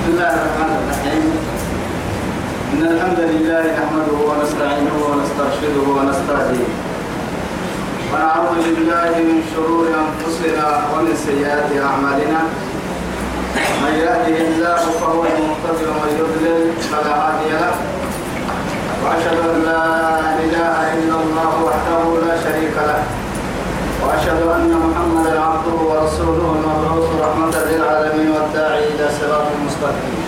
بسم الله الرحمن الرحيم. إن الحمد لله نحمده ونستعينه ونسترشده ونستهديه. ونعوذ بالله من شرور أنفسنا ومن سيئات أعمالنا. من يهده الله فهو المهتدي ومن يضلل فلا هادي له. وأشهد أن لا إله إلا الله وحده لا شريك له. وأشهد أن محمدا عبده ورسوله المبعوث رحمة للعالمين والداعي إلى صراط مستقيم.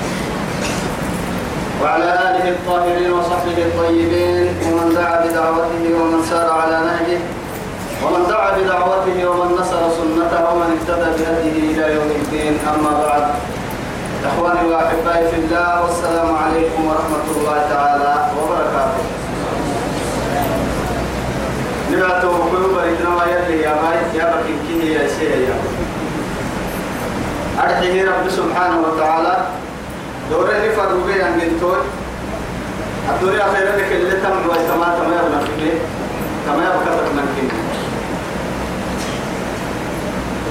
وعلى آله الطاهرين وصحبه الطيبين ومن دعا بدعوته ومن سار على نهجه ومن دعا بدعوته ومن نصر سنته ومن اهتدى بهديه إلى يوم الدين. أما بعد إخواني وأحبائي في الله والسلام عليكم ورحمة الله تعالى وبركاته. نبعته قلوب إنما يلي يا باي يا بكين كيه يا سيه يا أرحيه رب سبحانه وتعالى دورة نفر بي أن جنتون الدورة أخيرا لك اللي تم ويتما تما يبنى فيه تما يبقى تكمن فيه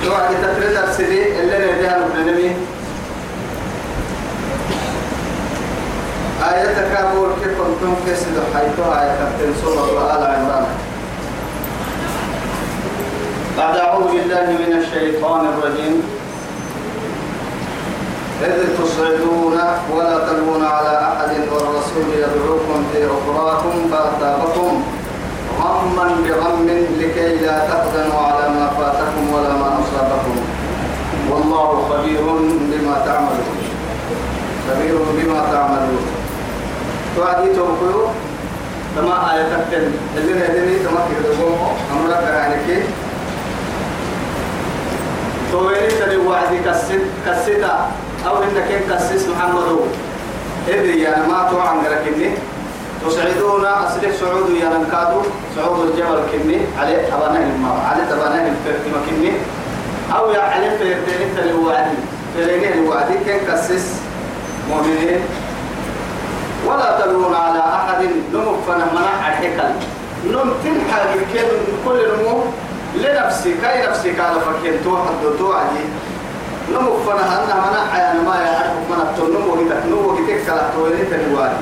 لو عدي تتريد السري اللي نديها نبنمي آية كابول كيف كنتم كسد حيثها آية كابتن سورة آل عمران بعد أعوذ بالله من الشيطان الرجيم. إذ تصعدون ولا تلوون على أحد والرسول يدعوكم في أخراكم فأثابكم غما بغم لكي لا تحزنوا على ما فاتكم ولا ما أصابكم. والله خبير بما تعملون. خبير بما تعملون. توعدي توقيو تما آية تكتن اللي نهدني تما كده أمرك يعني تويني تري وعدي كسد كسدا أو إنك إن كسس محمد إذ يا ما تو عن لكني. تسعدون أصلح سعود يا نكادو. سعود الجبل كني. على أبانا الماء على تبانا الفرق كني. أو يا على فرتين تري وعدي فريني الوعدي كن كسس مؤمنين. ولا تلون على أحد. نمك فنمنا الحكل نم تنحى كل نمو لنفسي كاي نفسي قال فكين تو حد تو عدي نمو فنا أنا منا عيان ما يعرف من التنمو هيك نمو هيك كلا تو تنواني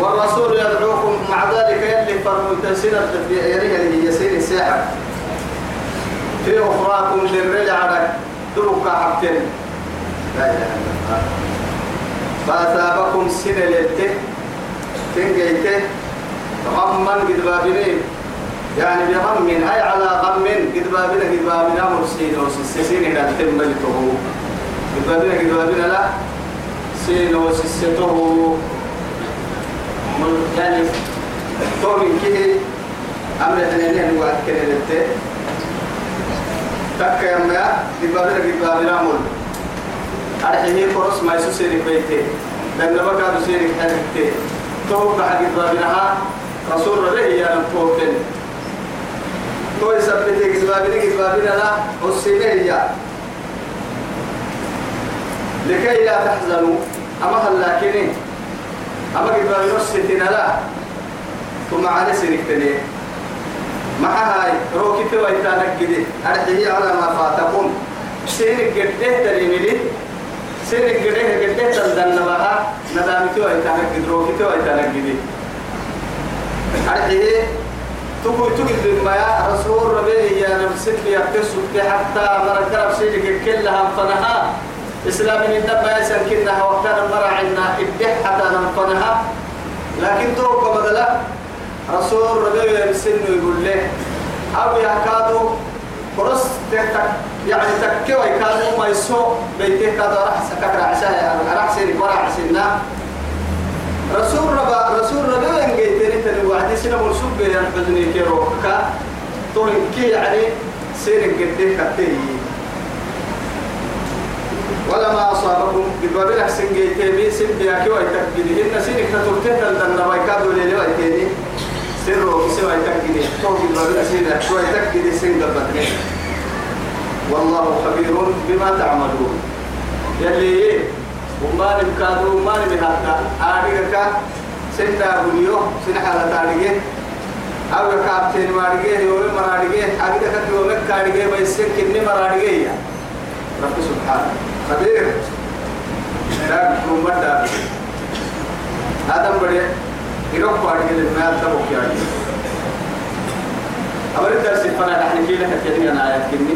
والرسول يدعوكم مع ذلك يلي فرمتسين يريه اللي يسير الساحة في أخراكم للرجع على دبك حبتين. لا إله إلا الله. فأثابكم سنة للته تنجيته. غما قد يعني بغم أي على غم قد بابنا قد بابنا مرسين وسسسين إلى التم لته قد بابنا قد بابنا لا. سين وسسته يعني تو من كده أمر اثنين وعد كده لته تك يا ما قد بابنا قد بابنا مول. أرحيه كورس ما يسوسين بيته لأن بكا بسيرك حركته تو بعد قد بابنا رسول الله يا نبوتين تو يثبت إجبابنا إجبابنا لا والسنة هي. لكي لا تحزنوا أما هلاكني أما إجبابنا الستين لا ثم على سنكتني مع هاي روكي ويتانك كده. أرحيه على ما فاتكم. سينك قده تريملي سينك قده قده تلدن بها ندامتي ويتانك كده روكي ويتانك كده. أرحيه تقول تقول ما رسول ربي يا نفسك يا كسوك حتى مركب سيدك كلها فنها إسلام من الدم يسن كنها وقتنا مرعنا إدح حتى نفنها لكن توقع بدلا رسول ربي يرسل ويقول له أو يكادو فرص تك يعني تكي ويكادو ما يسوق بيته كادو راح سكك رعساه راح سيرك ورع سنة رسول ربا رسول ربا ان جيتني تني وعدي سنة مرسوب بين حزني كيرو. كا تو كي يعني سير قد كتي ولا ما أصابكم ببابل حسن جيتني سن بياكي ويتكدي إن سينك تتركت تلدن بايكادو ليلي ويتني سرو سوى يتكدي تو ببابل سينك شوي يتكدي سن قبتني والله خبير بما تعملون. يلي وما نمكادو ما نمهاتا آريكا سنتا بنيو سنحالة تاريكي أو كابتن ماريكي يوم مراريكي أجد كت يوم كاريكي بيسك كني مراريكي رب سبحانه خبير لا يكون مدى آدم بدي يروح بعد كده ما تبوك يعني أمر الدرس فأنا نحن كي لك تيني أنا آيات كني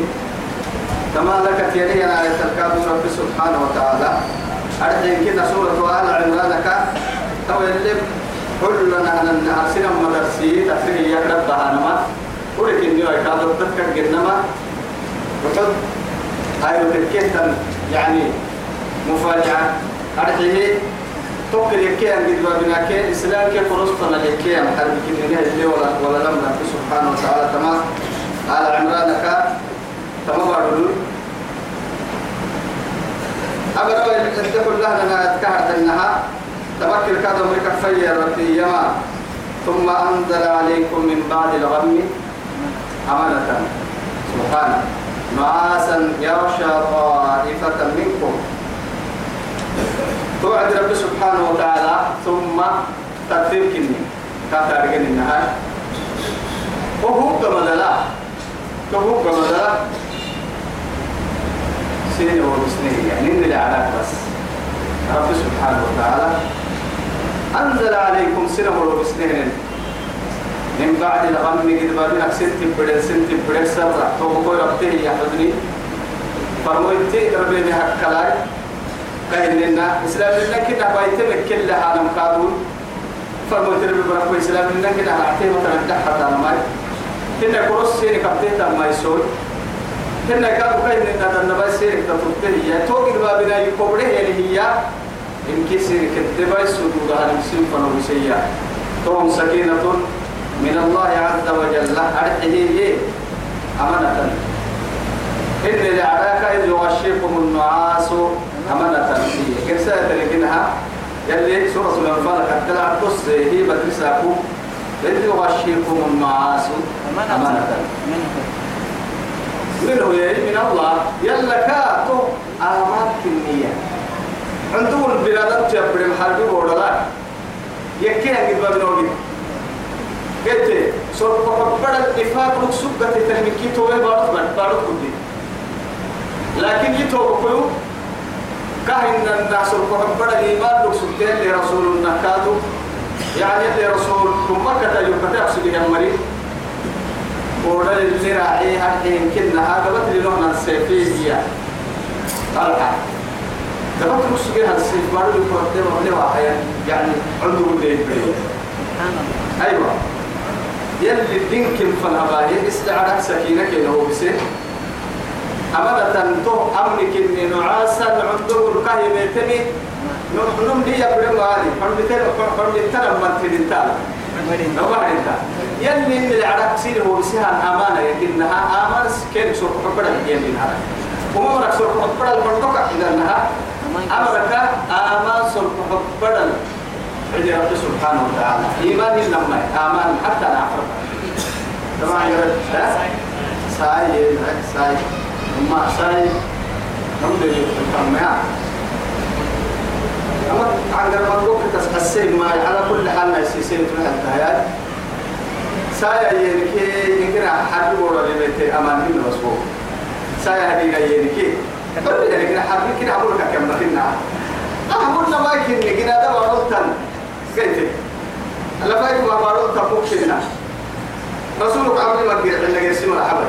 كما لك تيني أنا آيات الكاد رب سبحانه وتعالى أرحين كنا سورة آل عمران كا. تو اللي كلنا أن أرسلنا مدرسي تفسير يقرب بهانما ولكن يو يكاد تذكر جنما. وحد هاي وتكيتا يعني مفاجأة أرحيه توكل يكي أن قد بابنا كي. إسلام كي فرصتنا يكي أن حرب كي اللي ولا ولا لم نبي سبحانه وتعالى تمام. على عمران لك تمام. باردون أبدا يتقول لها لنا أتكهرت إنها تمكن كذا مريك فيا ربي يما. ثم أنزل عليكم من بعد الغم أمانة. سبحانه نعاسا يغشى طائفة منكم. توعد رب سبحانه وتعالى. ثم تكفير كني. كافر رجل النهار وهو كما لا وهو كما لا سين ومسنين يعني إن العلاق بس. رب سبحانه وتعالى أنزل عليكم سنة ومسنين من بعد الغم قد بابنا سنت بدل سنت بدل سرع. تو بقول ربته يحفظني فرمويتي ربي بهكلاي. كاين لنا إسلام لنا كنا بايتم كل عالم كادون فرموت ربي بركو إسلام لنا كنا عتيه مثلا دحت على ماي كنا كروس سيري كبتيه ما يسول كنا كادو كاين لنا دنا سيري تطبته هي توقي بابنا يكبره يعني هي إن كسيري كتبا يسودو ده نمسين فنوسيا توم سكينة من الله عز وجل. أرحيه أمانة. إن لعراك إذ يغشيكم النعاس. أمانة. فيه كيف سأتركنها. يلي سورة الأنفال قد تلعب قصة هي بترساكو إذ يغشيكم النعاس. أمانة. منه يا من الله يلا كاتو آمات كمية عندهم البلاد تجبر محاربي بوردلا يكي أجد بابنوغي قلت سورة قبل الإفاق لك سبقة تنمكي توبة بارد بارد كدي لكن كيو؟ كهن الناس القرآن الإيمان لك سبتين لرسول النكادو يعني لرسول ثم كتا يكتا سبيه ورد الزراعي هالحين كنا هذا بطل لهنا السيفية. طلعة دبت نسجها السيف بارو يقدم له واحد يعني عنده بداية أيوة. يلي الدين كم فنهباهي استعرك سكينة كده هو بسيط أمانة تو أمنك إني نعاسا عنده الكهي ميتني نم لي يبرم هذه فرمتين فرمتين من تدنتال نوبه انت يلي إن العرب سير هو بسها أمانة يكنها أمانة كين سوق حبرا يلي نهار وما مرك سوق حبرا البرتوكا إذا نها أمرك أمان سوق حبرا عند رب سبحانه وتعالى. إيمان لما أمان حتى نعرف تمام يا رب. ساي ساي ما ساي نمدي الكمية أما عند المطلوب تسحسين ما على كل حال ما يسيسين في الحياة. ساي ينكي يمكن حد ورا اللي بيت أمان من مسبوق. ساي هذه ينكي كل يعني حد كده أقول لك كم نفينا أقول ما يمكن كده ده ورطن قلت ألا فايك ما بارون تفوق فينا رسولك عمري ما قيل عندنا قسم الحبل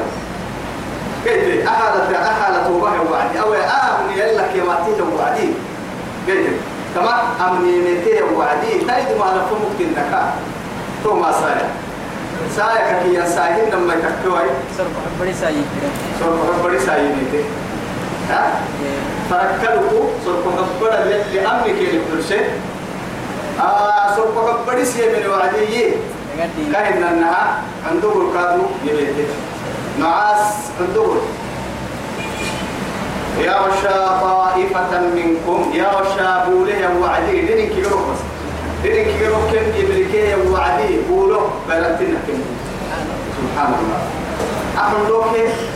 قلت أحالة أحالة وبه وعدي أو آمن يلك يا ماتيه وعدي قلت كما أمني نتيه وعدي تايد ما نفهمك تنكا تو ما سايا. سايا كي يسايهن لما يككوي سر بڑی سائی سوف بڑی سايا نتيه ها؟ فركلوا سوف بڑا لأمنك يلك آه سوف بڑی سيا من وعدي كاين انها عنده الكادو يبيته نعاس عنده يغشى طائفة منكم يغشى بوله وعدي دين كي بس۔ دين كي كم يملكيه وعدي بوله بلتنا كم سبحان الله أحن لوك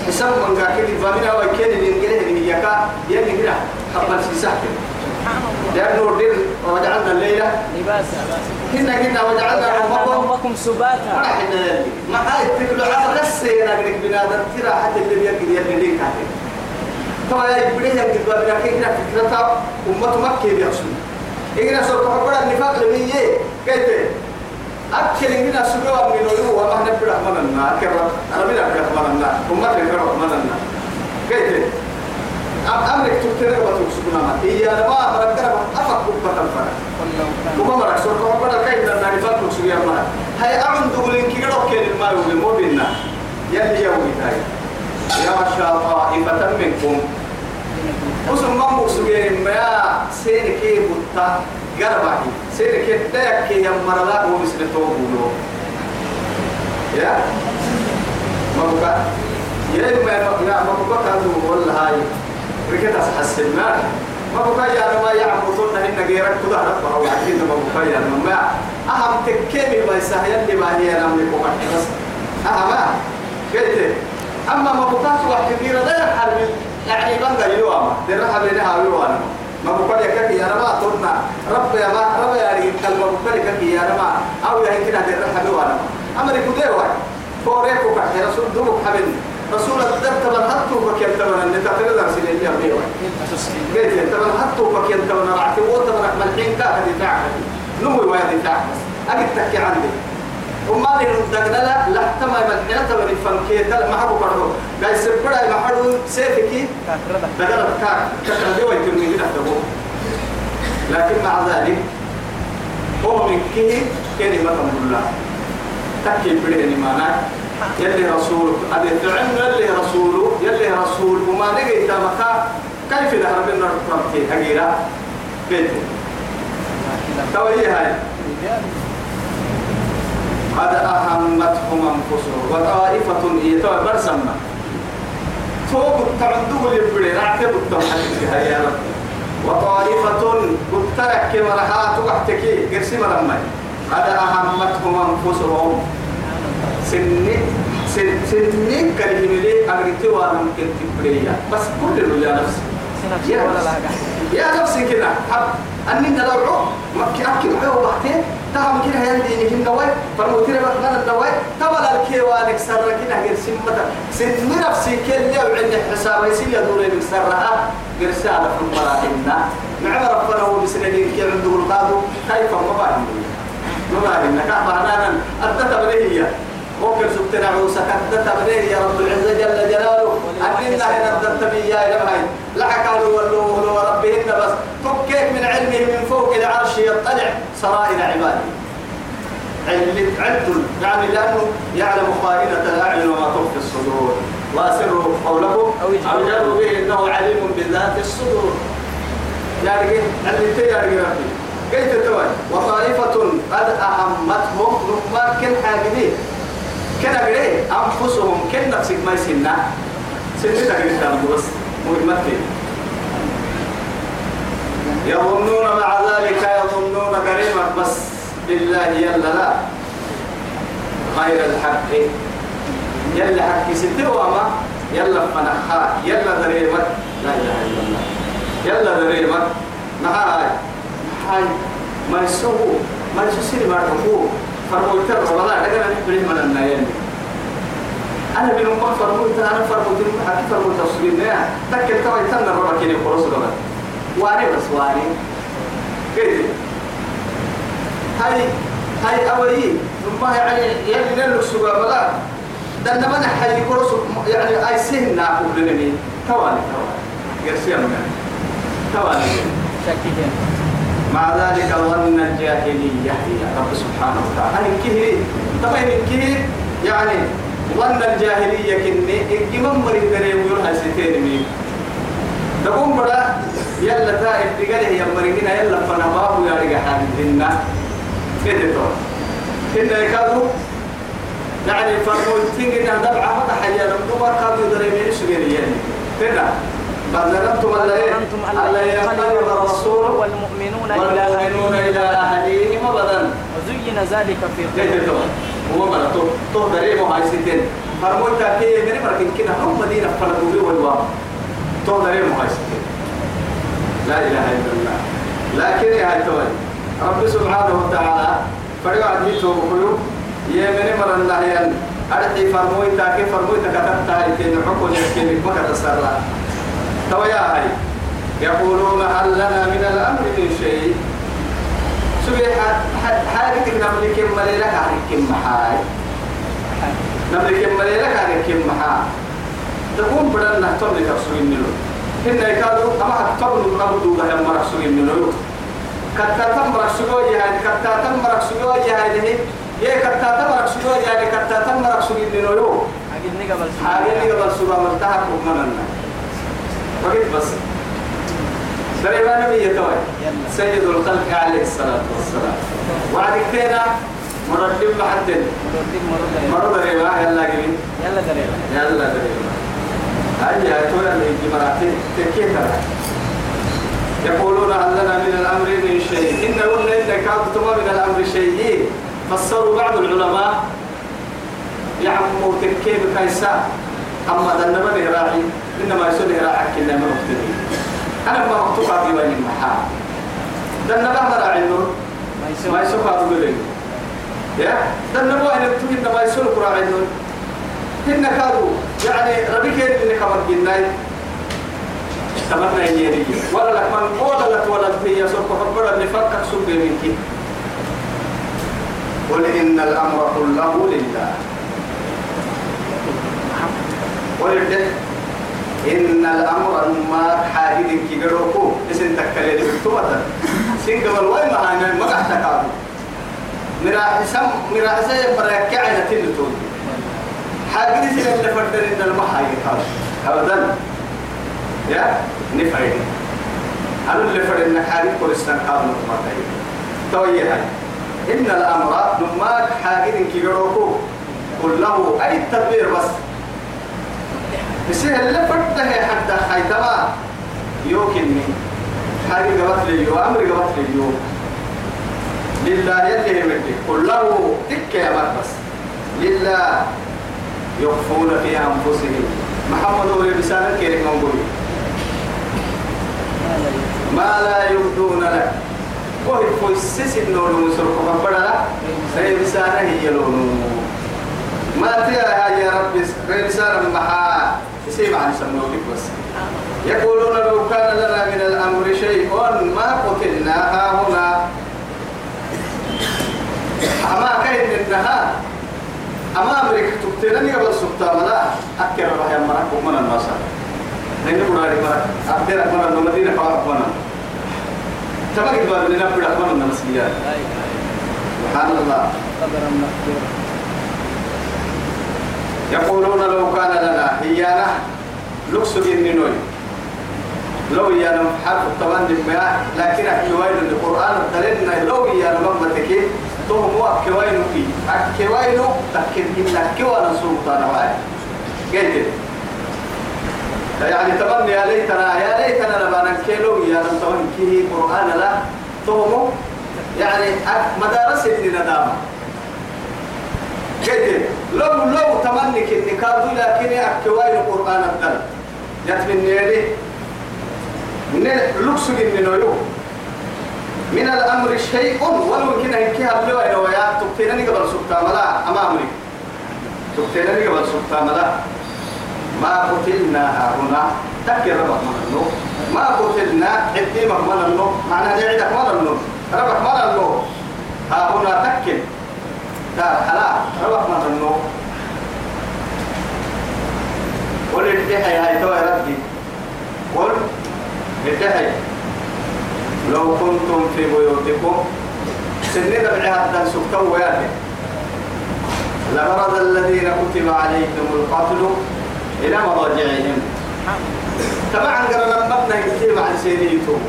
حساب من قاكل فامنا الإنجليز اللي يكا يلي كده خبر سيساك لأنه دين وجعلنا الليلة لباسا كنا كنا وجعلنا ربكم سباتا ما إحنا ما هاي تقول على أنا قلت بنادم ترى حتى اللي بيقدر يلي ليك هذه طبعا يبريه ينقل بابنا كينا فكرتها مكة بيحسن إجنا سوف حبرا النفاق لمية. كيف؟ أكل إننا سبوا من يلو وما نبرا مننا كرر أنا بنا برا مننا أمة برا مننا كيف؟ أمرك تبتلع وتكسبنا ما. هي أنا ما مركنا أفك بكرة الفرق. وما مرك. سوف حبرا كيف؟ لنا نفاق نكسبيا ما. هاي أعند دولين كيرو كين الماء ولمو بينا يلي يومي تاي. يا شاء طائفة منكم. وسم ما مقصودين ما سيرك بطة قربه سيرك تاك يا مرلا هو مثل توبولو يا ما بقى يا ما يا ما بقى كانوا والله هاي ركت أحسن ما ما بقى يا ما يعبدون إن غيرك كذا رب أو عارفين ما بقى يا ما أهم تكمل ما يسهل اللي ما هي أنا من بس أهم قلت أما ما بقى واحد كبير لا حرب يعني بنقى يوم درها بينها يوم ما بقول لك يا رما ترنا رب يا ما رب يا ريت كلمة بقول لك يا رما أو يا هيك نادر درها يوم أما يقول ده واحد فوريك وكح رسول دوم حبل رسول الدب تبن حطوا بكير تبن أن درس اللي هي بيوم قلت تبن حطوا بكير تبن رعتي وتبن أحمد حين كاه دفاع نمو ويا دفاع أجد تكي عندي وما لي ندقنا لا تما تما الفنكي تلا ما حبوا كرهو قاي سبرا ما حدو سيفكي. دقنا كار كتر دي ويتم من هنا تبو. لكن مع ذلك هو من كه كلمة الله تكي بدين مانا. يلي رسول أدي فعلنا يلي رسول يلي رسول. وما نجي تمكا كيف ذهب لنا ربك هجيرة. بيته توي هاي. قد أهمتهم أنفسهم. وطائفة يتوى برسمة. توب تعدوه للبري رعتب التوحيد يا رب. وطائفة قد ترك كما رحات وقتك قرسي مرمي. قد أهمتهم أنفسهم. سني سن سني كلمة لي أغريتي وأنا ممكن تبريا بس كل يا نفسي. يا نفسي. كده. أني ندعو مكي أكل حيو بحتين. تهم كده يندي نهين نواي فرموتير بخنا النواي تبلا الكيوانك سر كده غير سمة سن نفسي كل يوم عند حساب يسيل يدور سرها غير سالة في المراهنة. نعم ربنا هو بسنين كي عنده القادو؟ كيف ما ما باهم نكاح معنانا أدت بنيه ممكن سبتنا عوسى كدت بنيه يا رب العزة جل جلاله. أننا هنا أدت بي يا إلهي لحك قالوا ولوه وربهن بس. تكيك من علمه من فوق العرش يطلع. سرائر عباده. علت عدل يعني لأنه يعلم خائنة الأعين وما تخفي الصدور. وأسروا قولكم أو جروا به إنه عليم بذات الصدور. يعني كيف علمت يا ربي. كيف تتوى وطائفة قد أهمتهم نما كن حاجبين كن أقري أنفسهم كن نفسك ما يسنا سنتك قدام بس مهمتين يظنون مع ذلك يظنون كريما بس بالله يلا لا. غير الحق. يلا حق ستوا ما يلا فنخا يلا دريمك لا إله إلا الله. يلا دريمك نهاي هاي ما يسوه ما يسوسي ما تقول. فرموا ترى والله أنا نحبري من النايم أنا بين ما فرموا أنا فرموا تنم حكي فرموا تصوير تكل ترى يتنى الربا كيني خلاص قبل واري بس واري. كيف هاي هاي أولي. ثم يعني يعني نلك سوا بلا دنا من حي كروس يعني أي سهل ناكل لنمي توالي توالي قرسي أمنا توالي شكيتين مع ذلك ظن الجاهلية يا رب سبحانه وتعالى. هل كه طبعا كه يعني ظن الجاهلية كني دري ويقول هاي ستين مين يلا تائب تقاله يا مريدنا يلا فنباه يا رجع حدنا كده تو. إن يكادوا يعني تيجي إنها دبعة ما تحيا. لهم دوبار كادوا يدري من سجيني يعني؟ كده بل ظننتم ألا إيه؟ ظننتم ألا لا ينقلب الرسول. والمؤمنون إلى والمؤمنون إلى أهليهم أبدا وزين ذلك في قلوبهم هو ما تو. تو دري مو هاي ستين فرموا تاكي من مركن كده. هم مدينة فلتوبي والوا تو دري مو هاي ستين لا إله إلا الله. لكن هاي توي رب سبحانه وتعالى فريق عديته بقلوب يمن مر الله ين أرحي فرموي تاكي فرموي تكتبت هاي تين حكم يسكين ما كتسرى تو يا هاي يقولون هل لنا من الأمر من شيء؟ سبي حاجة نملك مليلك كم محاي نملك مليلك كم محاي تكون بدل نهتم لتفسوين نلو إن يكادوا أما أكتبوا نبدو بهم مرسوين نلو كتاتم مرسوين يعني كتاتم مرسوين يعني يا كتاتم مرسوين يعني كتاتم مرسوين نلو أجدني قبل حاجة اللي قبل سبا ملتها كمنا فقط بس. سليمان نبي يتوي. سيد الخلق عليه الصلاة والسلام. وعد كتينا مرتب محدد. مرة مرة ريبا يلا قبل. يلا دريلا يلا ريبا هاي يا توي اللي يجي مراتي تكيتا يقولون هل لنا من الأمر من شيء؟ إن قلنا إن كانت من الأمر شيء. فسروا بعض العلماء. يعمو تكيب كيسا أما ذنب راعي إنما يسول راعي كنا من أختني أنا ما مكتوب في بني المحا. ذنب راعي ما ما يسوي هذا بلين يا؟ ذنب واحد تقول إنما يسول راعي إن كادوا يعني ربي كير إن كمان جناي تمنى يجري ولا لك من ولا لك ولا في يسوق حبر اللي فكر سوق منك قل إن الأمر كله لله. ولده إن الأمر ما حاجد كيروكو اسم تكلي بكتوبة سنجل وين ما أنا ما قحت كابو مرا حسام مرا حسام حاجد سن اللي فردن إن المحاي كابو أبدا يا؟ نفعل أنا اللي فردن حاجد كورستان كابو ما تاي توي هاي. إن الأمر نماك حاجد كيروكو قل له أي التدبير بس. بسيه اللي فرده حتى خيتما يوكني حاجة قبط لي أمر قبط لي لله يلي يمدي. قل له تك يا بس لله. يخفون في أنفسهم. محمد هو بسالة كيرك نقول. ما لا يبدون لك. وهي فوسس النور مسرق فبدا سي بسالة هي لونه ما تيا يا رب رسالة محا يسيب عن سموك بس. يقولون لو كان لنا من الأمر شيء ما قتلنا هنا أما كاين إنها أما أمريكا تقتلني قبل سبتا ملا أكثر رح يمرك ومن النصر نحن قراري مرك أكثر من المدينة فأرق من تبقى قبل لنا النمسيات لا إله سبحان الله. يقولون لو كان لنا هيانا لكس جنينوي لو يانا حرف دمياء لكن أكيوين القرآن دلنا لو يانا ممتك تو مو أكيوين في. أكيوين تكين إلا كيوانا سلطان واي قلت. يعني تمنى يا ليتنا يا ليتنا لما نكيلو يا لم تمن كيه قرآن لا تو يعني مدارس ندامة. كده لو لو تمنك النكاد لكن أكوين القرآن الدل. يتمنى يدي من لكس من نيو من الأمر شيء ولو أن كها بلوى نويا تبتينني قبل سبتا ملا. أمامي تبتينني قبل سبتا ملا. ما قتلنا هنا. تكر ربك من ما قتلنا حتيمك من النو معناها نعيدك من النو ربك من النو ها هنا تكر دار حلال روح ما تنو قول الدحي هاي قول الدحي لو كنتم في بيوتكم سنين بعها دان سكتوا وياك لبرز الذين كتب عليكم القتل إلى مضاجعهم. طبعا قرنا مبنى كتب عن سيديتم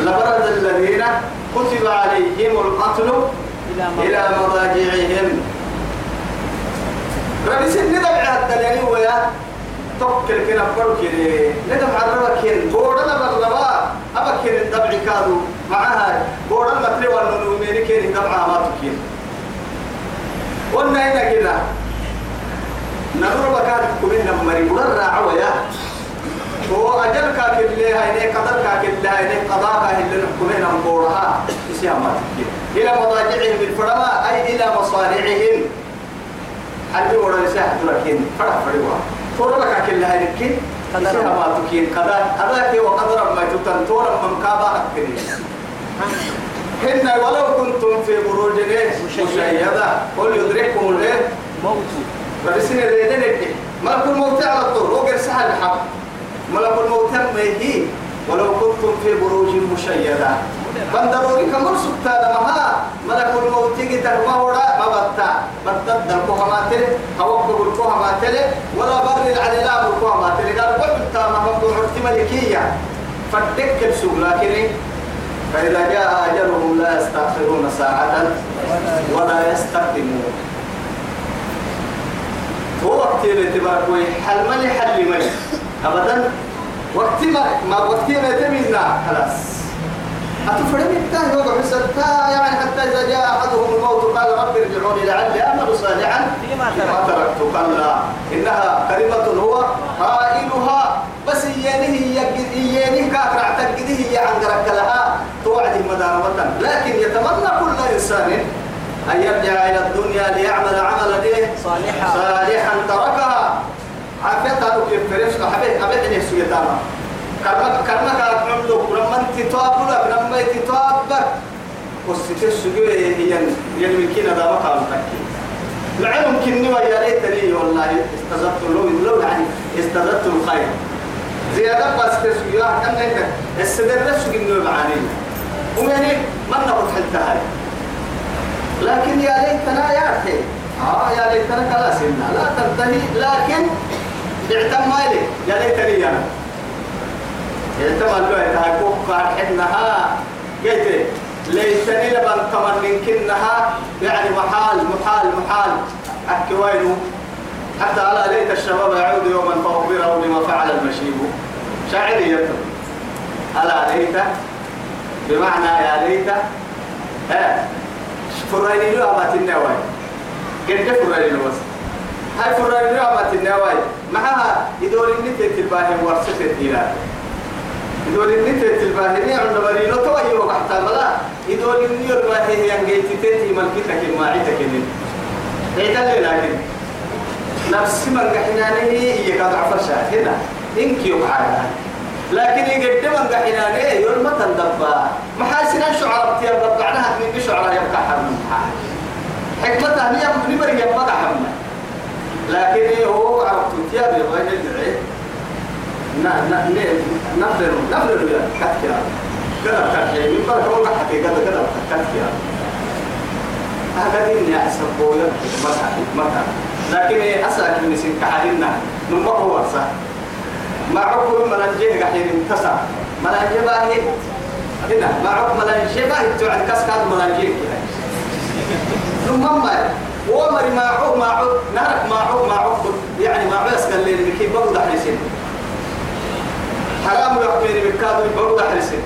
لبرز الذين كتب عليهم القتل إلى مضاجعهم. ربي سن ندم على الدليل ويا توكل كنا فركني ندم على بورا لا بالربا أبا كن الدبع كادو. معها تري ولا نوميني كن دبعها ما تكين قلنا هنا كده. نمر بكات كمين نمري. بورا راعوا يا. هو أجل كاك اللي هاي قدر كاك اللي هاي قضاء كاك اللي نحكمين نمبورها. يسيها ما تكين إلى مضاجعهم الفرما أي إلى مصارعهم ورا يساعد لكن فرح فروا فروا لك كل هاي الكين قدر. ما تكين قدر هذاك وقدر ما تتنتور من كابا أكتني هن ولو كنتم في بروج مشيدة قل يدرككم الليل موت فرسين الريدين ملك الموت على الطول وقر سهل الحق ملك الموت ما يجي ولو كنتم في بروج مشيدة بندروري كمر سبتا لمها ملك الموت يجي ترمى وراء ما بطا. بطا دلقوها ما تلي. هوقف القوها ما تلي. ولا بر العليلام القوها ما تلي. قال وحبتا ما ممدوع ملكية. فالدك السوق لكن فإذا جاء أجلهم لا يستأخرون ساعة ولا يستقدمون. هو وقت اللي تبارك حل ملي حل ملي. أبدا. وقت ما وقت ما تمنا خلاص. أتفرد التاه يوضع حسنتا يعني حتى إذا جاء أحدهم الموت قال رب ارجعوني لعلي أعمل صالحا. فيما فيما ترك تركت كلا إنها كلمة هو قائلها. بس إيانه إيانه كاكرع تقده هي عن لها توعد مدامة لكن يتمنى كل إنسان أن يرجع إلى الدنيا ليعمل عملا إيه؟ صالحا. صالحا تركها. عافيتها كيف فرش حبيت حبيت إنه سيدانا كرمك كرمك أكمل لما أنت تواب لك لما أنت تواب وستة السجوة هي يلمكين هذا مقام تكي العلم كني ويا ليتني والله استزدت لو لو يعني استزدت الخير زيادة بس تسويها كم انت السدر نفسه انه معاني ومن ما نقول حتى هاي لكن يا ليتنا يا أخي. آه يا ليتنا خلاص إنا لا تنتهي. لكن اعتم مالي يا ليتني أنا. يعني محال محال محال أكوينه حتى على ليت الشباب يعود يوما فأخبره بما فعل المشيب شاعري ألا ليت بمعنى يا ليت ها فريني النواي قد فريني له بس هاي فريني له النواي معها يدور النتي تلباهم ورسة الدينار يدور النتي تلباهم عند مرينو توي وقحت ملا يدور النيو الواهي ينجي تتي ملكتك الماعتك عيدا لكن نفس من قحنانه هي قد عفرشا هنا إنك يقعد لكن يقدم من قحنانه يقول ما تندبا محاسن الشعراء بتيار عنها من شعراء يبقى حرم حكمتها هي نمر يبقى حرم لكن هو عرفت تيار يبغى يدعي نفر نفر يا كتكيا كذا كتكيا من بركة والله حقيقة كذا كذا كتكيا هذا دين يا أسبوع متى متى لكن أسأل من سن كحدنا نما هو صح ما عقب من الجه قحين انتصر من الجه باهي هنا. ما عقب من الجه باهي توعد كسكاد من الجه نما ما ومر ما عقب ما عقب نهرك ما عقب ما عقب يعني ما عقب قال لي كيف بقول حريسين حرام يحكيني بالكادو بقول حريسين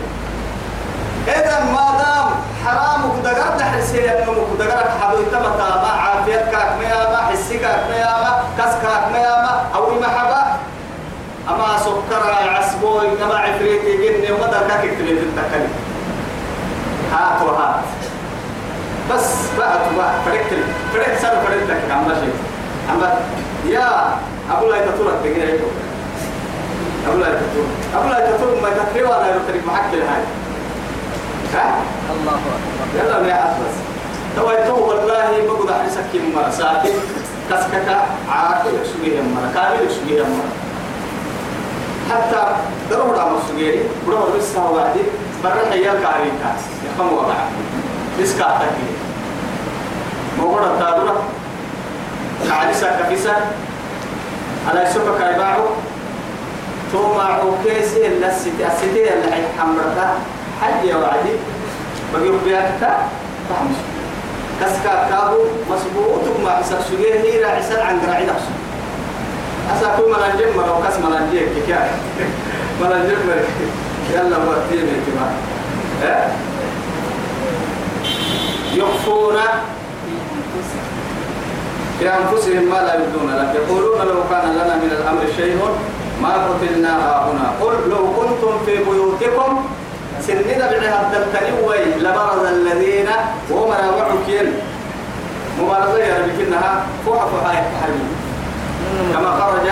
إذا ما دام حرام كدقر دحرسي أنه كدقر حدو تمتا ما عافيت كاك مياما حسي كاك مياما كس كاك مياما أو محبا أما سكر عسبوي كما عفريتي جني وما دركاك اكتبين في التكلم هات وهات. بس بقى تبقى فرقت فرقت سنة فرقت لك عم شيء أما يا أبو لا يتطورك تقول أبو لا يتطورك أبو لا يتطورك ما يتطورك ولا يتطورك محك هاي. ها؟ الله أكبر. يلا يا أطلس تو يتو والله أحسك كم مرة ساكن كسكك عاقل سجيه مرة كامل سجيه مرة حتى درو رام سجيه برو لسه وعدي. برا حيال كاريكا يفهم وضع لسه كاتكي موجود التادورة. عالسة كفيسة على يسوق كايباعو. تو معو كيسي اللسيتي السيتي اللي حمرتها حج يا وعدي. بقي بياكتا فهمش كسكا كابو مسبوط ما حسك سجيه هي راعسان عن قراعي نفسه أسا كل ملانجم مرة وكس ملانجيك كيكا ملانجم مرة يلا وقتين اتباع آه يخفون في أنفسهم ما لا يبدون لك. يقولون لو كان لنا من الأمر شيء ما قتلنا هنا. قل لو كنتم في بيوتكم سننا بعها الدلتنوي لبرز الذين وهم راوعكين مبارزة يا ربي كنها فوحة فوحة يحرمين كما خرج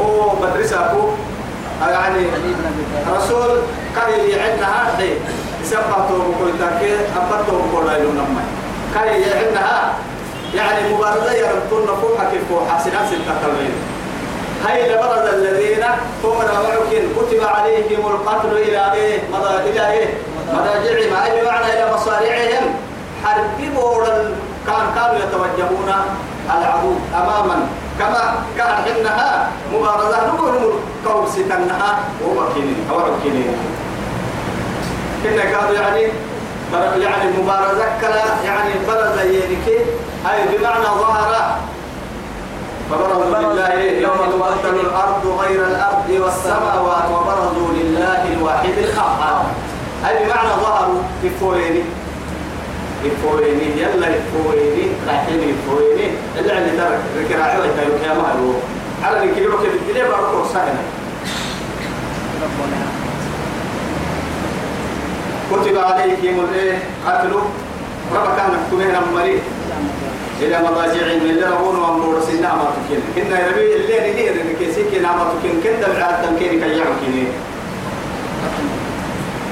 هو مدرسة يعني رسول كاي يعدها دي سبته بقول تاكي أبته بقول لا ينمى كاي يعدها يعني مبارزة يربطون فوق كيف فوق حسنا ستة تلوين هاي لبرز الذين هم معكين كتب عليهم القتل إلى إيه؟ مضى إلى إيه؟ مضاجعهم. أي بمعنى إلى مصارعهم؟ حرب بورا كان كانوا يتوجهون العدو أماما. كما كان حينها مبارزة. نقول كوب ستنها. ومكينين أو عكينين كنا قالوا يعني يعني مبارزة. كلا يعني برز ينكي أي بمعنى ظهر فبرزوا لله يوم تبدل الأرض غير الأرض والسماوات وبرزوا لله الواحد القهار أي بمعنى ظهروا؟ في فويني الفويني يلا الفويني رايحين الفويني اللي عندي ترك الكراعي ويتايو يا مهلو على الكيلو كيف الدنيا بروح سهلة كتب عليكم الإيه؟ قتلوا. ربك كان كمين مريض. إلى مضاجعهم اللي ربون وامور سنة ما تكين. كنا يربي اللي نهير إن كيسي كنا ما تكين. كنا بعد تمكين كي يعمكين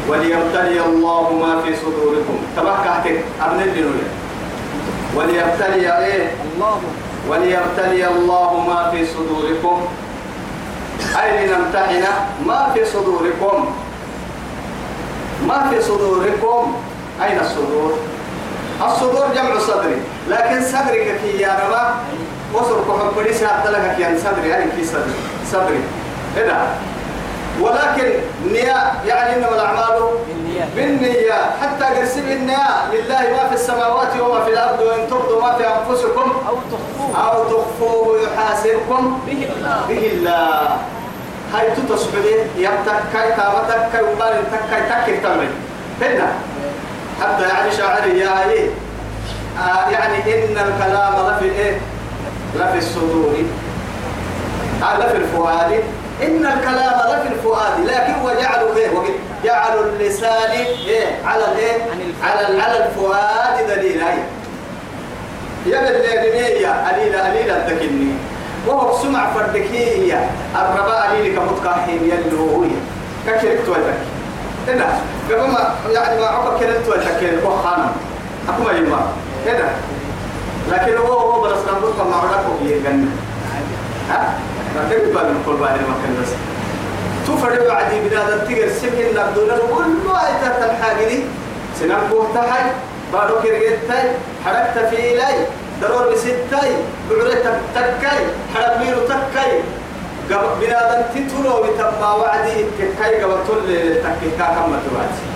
وليبتلي الله ما في صدوركم. تبكعتك أبن الدنيا وليبتلي إيه؟ الله وليبتلي الله ما في صدوركم. أي لنمتحن. ما في صدوركم. ما في صدوركم. أين الصدور؟ الصدور جمع صدري لكن صدرك كي يا ربا وصل كحب بريس لك كي صدري أي في صدري صدري هنا. ولكن نية يعني إنما الأعمال بالنية. حتى قرسم النية لله ما في السماوات وما في الأرض وإن تبدوا ما في أنفسكم أو تخفوه. أو تخفوه يحاسبكم به الله. به الله. هاي تتصبري يبتك كاي تامتك كاي وبال تك كاي تك تمري. هنا. حتى يعني شاعري يا إيه؟ آه يعني إن الكلام لفي إيه؟ لفي الصدور. آه لفي الفؤاد. إن الكلام لفي الفؤاد لكن وجعلوا إيه؟ وقل جعلوا اللسان إيه؟ على الفؤاد. على على الفؤاد دليل هاي يا بالليل قليلة قليلة تكني وهو سمع فردكية الرباء لي كمتقاحين يلو هي كشركت وتك هنا. قبل ما يعني ما عقب كرت وتك وخانا أكما يما هنا. لكن هو هو برس نقول كما عرفه هي جنة ها؟ لكن بقى من كل بعد ما كان بس. تفرد وعدي بلاد التجر سكن نبدون كل ما يتهتم حاجني سنان بوهتهاي بارو كريتاي حركت في إلي ضرور بستاي بعرت تكاي حرب ميرو تكاي. قبل بلاد تتلو بتما وعدي تكاي قبل كل تكي كم تواتي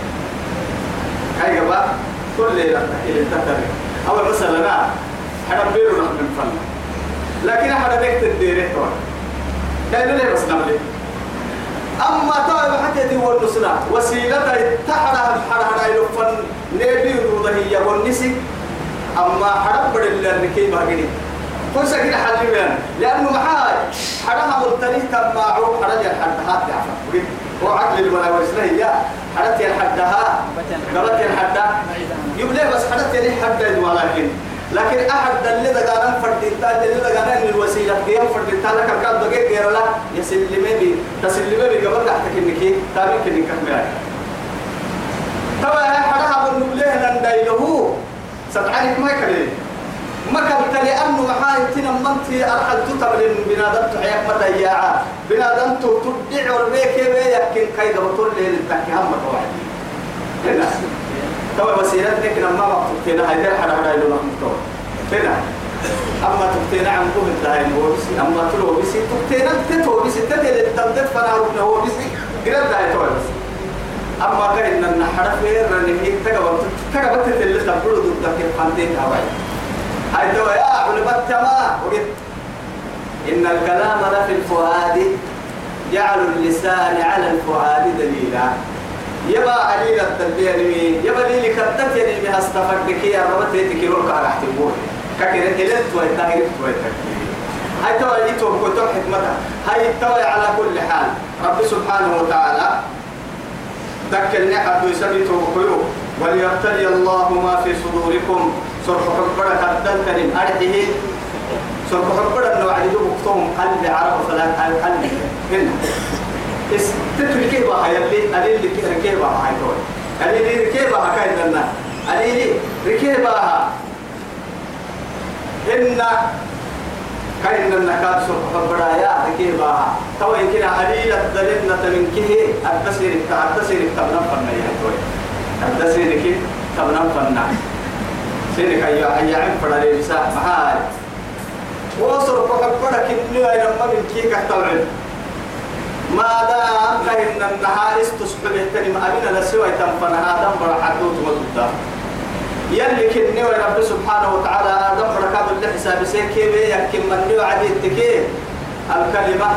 كاي قبل كل تكي تكاي أول مثلا أنا حرب ميرو نحن فن. لكن أحد بيت الديرة توي كاين ليه بس نبلي أما طيب حتى دي والنسنا وسيلة تحرها حرها يلفن نبي وضهية والنسي أما حرب بدل كي باقي كل سكين حل بيان لأنه حرها ملتني تماعو حرج الحدها تعرف هو عقل الولا وسنه هي حرت الحدها. قالت الحدها يبلي بس حرت لي حد ولكن لكن أحد اللي دقانا فرديتا اللي دقانا إن الوسيلة قيام فرديتا لك الكاد دقيق غير لا. يسلمي بي تسلمي بي قبل تحتك إنك كنك كمي تبا هي حرها بالنبليه نندايله سبحانك ما يكري ما كنت لأنه معاي تنا منتي أرحل تتبلن بنادم تحيك متى ياعا. بنادم تدع وربيك يكن كيدا بطول ليل التحكي هم واحد هنا. توا وسيلتك لما ما تبتينا هاي حدا يلو نحن توا هنا. أما تبتينا عن قوه الدهين هو بسي أما تلو بسي تبتينا تتو بسي تتل التمدد فنارك هو بسي قرب دهين توا بس أما كاين أن حرف رنهي تقبل تقبل تتل تبرو ضدك الفانتين هواي توا يا علمت ما؟ وقت إن الكلام لفي الفؤاد. جعل اللسان على الفؤاد دليلا. يبا عليل التنبيه يبا لي كتت يعني بها استفردك يا رب. تيتك يروك على احتمال كاكير إلت ويتاهرت ويتاكير هاي توا يتوب كتب حكمتها. هاي توا على كل حال. رب سبحانه وتعالى ذكرني حد يسمي توقيو وليبتلي الله ما في صدوركم. صرف حبرة قدل كريم أرحيه صرف حبرة أنه عدد بكتهم قلب عرب فلا قلب هنا اس تتركي بها يلي أليل لك ركيبها هاي توي أليل ركيبها كاين لنا أليل ركيبها إن كاين النكات سوق برايا ركيبها تو يمكن أليل الدلنا تمنكه التسير التسير تبنا فنا يا توي التسير كي تبنا فنا سيرك أيها أيها عم فرا ليسا معاي وصل فحبنا كنوا لما من كيك احتوعن ما دام كهن النهار استصحب اهتني ما أبينا لسوى تنفنا آدم برحدوت وضده يلي كنوا رب سبحانه وتعالى آدم بركات اللي حساب سيكي يكن من نوع عديد تكي الكلمة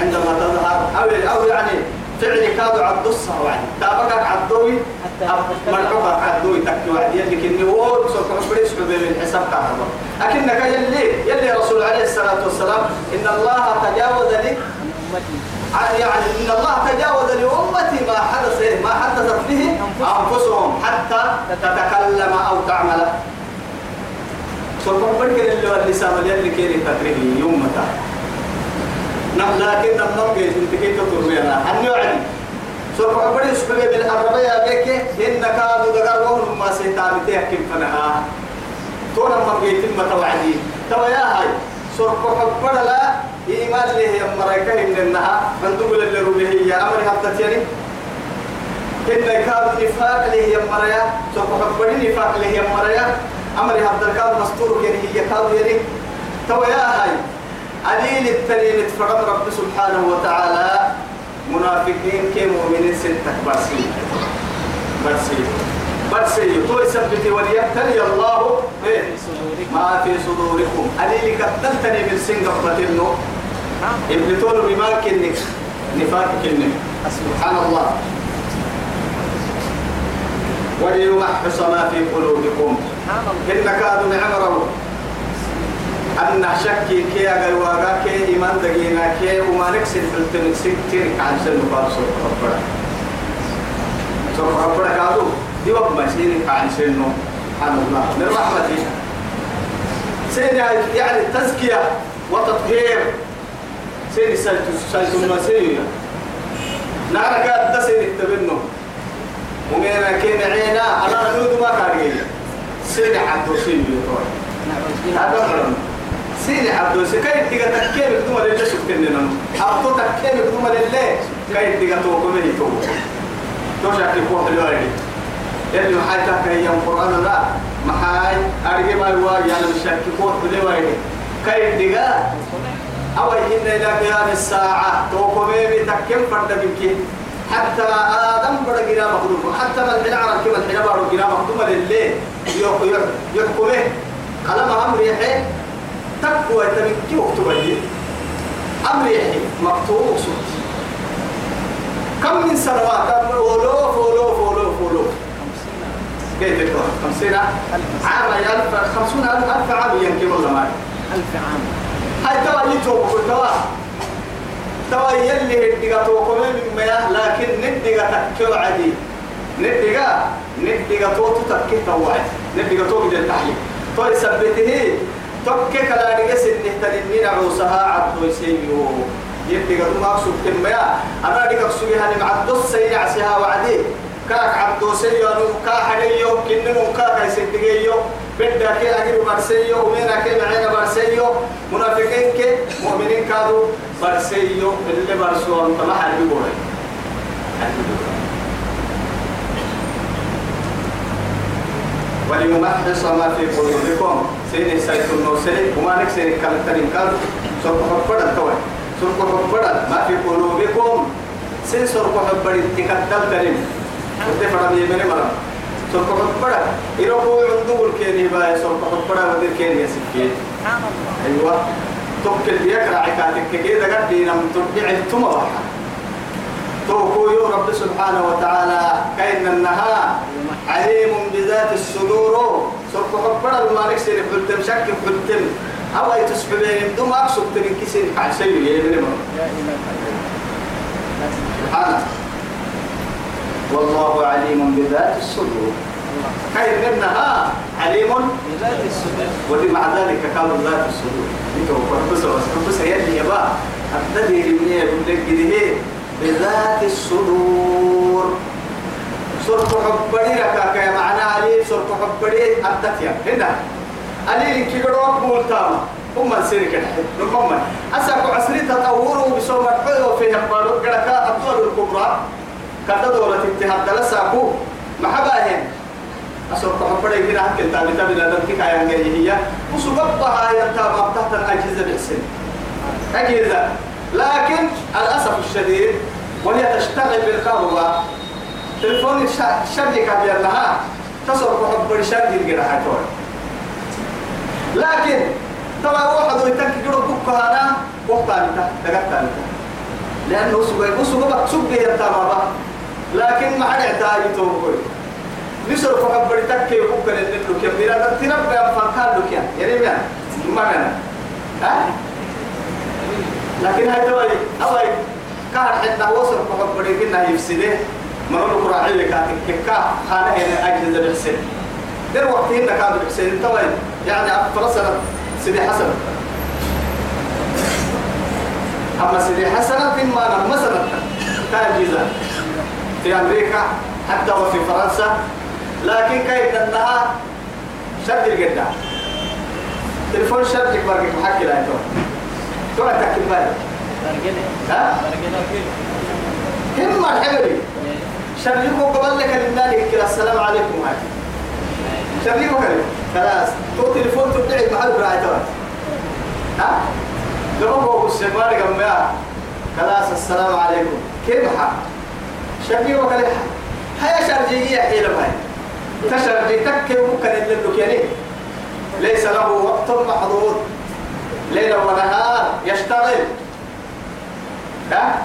عندما تظهر. أو يعني فعل كادو عبد الصهو يعني تابقك عبدوي مرحبا عبدوي تكتو عدي يلي كني وو سوف نفريس من حساب كهربا أكنك يلي يلي رسول عليه الصلاة والسلام إن الله تجاوز لي يعني إن الله تجاوز لأمتي ما حدث ما حدثت به أنفسهم حتى تتكلم أو تعمل. سوف نفرق اللي واللسان يلي كيري تكريه يومتا نعم لكن نم نم جيت تقول أنا اني وعدي. سوف أقول أسبوع بالعربية بك إن كادوا دغر وهم ما سيتابتي كيف فنها. تونا ما جيت ما توعدي. تو يا هاي سوف أقول لا إيمان له يا مريكا إن إنها. من دول اللي روبه هي أمر حتى يعني إن كاد نفاق له يا مريا سوف أقول نفاق له يا مريا أمر حتى كاد مستور يعني هي كاد يعني. تو يا هاي عليل التنين فرم رب سبحانه وتعالى. منافقين كي مؤمنين ستة برسي برسي برسي تو يثبت وليبتلي الله إيه؟ ما في صدوركم. عليل كتلتني من سنة قتلنو ابن بما كنك نفاق كنك سبحان الله. وليمحص ما في قلوبكم. إن كادوا نعمره أن شكي كي أجر واقع كي إيمان دقينا كي وما نكسر في التنسيق تيرك عن سن مقاب سوف ربنا. سوف ربنا كادو دي وقت ما سيرك عن سنه سبحان الله. من رحمته سين يعني التزكية وتطهير. سين سالت سالت المسيح نعرف كاد تسير التبنو ومينا كين عينا أنا نود ما كارجي سين عبدو سين يطور هذا مرم سين عبدو سين كاي تيجا تكيم كتوم اللي شفت لنا عبدو تكيم كتوم اللي كاي تيجا تو كمني تو؟ تو شاكي فوق الوالد يلي محاي تاكا يوم قرآن لا محاي أرجع ما الواجي أنا مش شاكي فوق الوالد كاي تيجا أو إن إلى قيام الساعة. توقمي بتكيم فرد بك حتى آدم بڑا گرا مخدوم حتى من الحين عرب كما الحين بارو گرا مخدوم لله يحكمه قلم أمر يحيى تقوى تمكي وقت بدي أمر يحيى مكتوب صوت كم من سنوات؟ ولوف ولوف ولوف ولوف كيف تكون خمسين عام ألف خمسون ألف ألف عام يمكن والله ما ألف عام. هاي توا يتوب توا توا يلي ندقة توقمي من لكن ندقة تكيو عدي. ندقة ندقة توتو تكي توعد. ندقة توقي دي التحليل تو يثبته تكي كلا نقص نهتنين عوسها عبدو يسيو يدقة ما أقصد كمياه أنا دقة أقصد هاني مع الدس سينعسها وعدي كاك عبدو سيو أنو كا حديو كننو كا كاي سيدقيو بدك كي أجيب برسيو ومينا كي معينا برسيو منافقين كي مؤمنين كادو برسيو اللي برسو أنت ما حد يقول وليمحص ما في قلوبكم سيني سيد النوسري وما نكسر كالتنين كال سرق حبدا توي سرق حبدا ما في قلوبكم. سين سرق حبدا تكتل تنين قلت فرم يمني مرم سرق حبدا إروكو عندو الكيني باي سرق حبدا ودير كيني يسكين أيوة. توكل بيكرا عكاتك كده قد دينا من التمى واحد توكو رب سبحانه وتعالى. كأن النهار عليم بذات الصدور. سرق حبدا ما نكسر حلتم شك حلتم. أو أي تسببين دوم أقصد كسر قاعد سيء يا ابن سبحانه والله عليم بذات الصدور. كأن النهار عليم بذات الصدور. ودي مع ذلك قالوا ذات الصدور. انت وقربس وقربس يلي يبا الدليل من يقول لك بذات الصدور. سرق حبري لك يا معنى علي سرق حبري أدتيا هنا. علي لك يقولوا مولتاما. هم السير كده هم أسأكو عسري تطوروا بسوم الحلو في هبارو كده الدول الكبرى. كذا دولة اتحاد لساكو. محباهن أسوق حبري تابي تابي لدن كي كايان هي. وسببها ينتابع تحت الأجهزة بالسن أجهزة. لكن للأسف الشديد وهي تشتغل بالكهرباء تلفون الشركة بيرنها تصرف حب الشركة الجراحة لكن طبعا واحد يتك جرب بك هذا وقت ثالثة دقت ثالثة. لأنه سبب سبب سبب يتابع لكن ما حد يحتاج توقف نصرف حب التك يبوك للنبلك يا ميرا تنبأ فكان لك يعني يعني ما كان ها؟ لكن هاي توي أوي كان حتى وصل فقط بريقنا يفسده. مرون قراعي لك كيكا خانة هنا أجهزة بالحسين در وقت هنا كان بالحسين توي يعني فرسنا سيدي حسن. أما سيدي حسن في ما مثلا تاجيزة في أمريكا حتى وفي فرنسا. لكن كيف أنها شد الجدة تلفون شرجك برقك محكي لا يتوه تو تكل بالك ها هم الحبري شرجكم قبل لك لله كلا السلام عليكم هاي شرجكم كلمة خلاص تو تليفون تبدعي محل براي تو ها لو هو السمار جنبها خلاص السلام عليكم كيف حال شرجكم كلمة هيا شرجية حيلة هاي تشرجي تكي ممكن اللي يعني ليس له وقت محظوظ ليلا ونهار يشتغل ها؟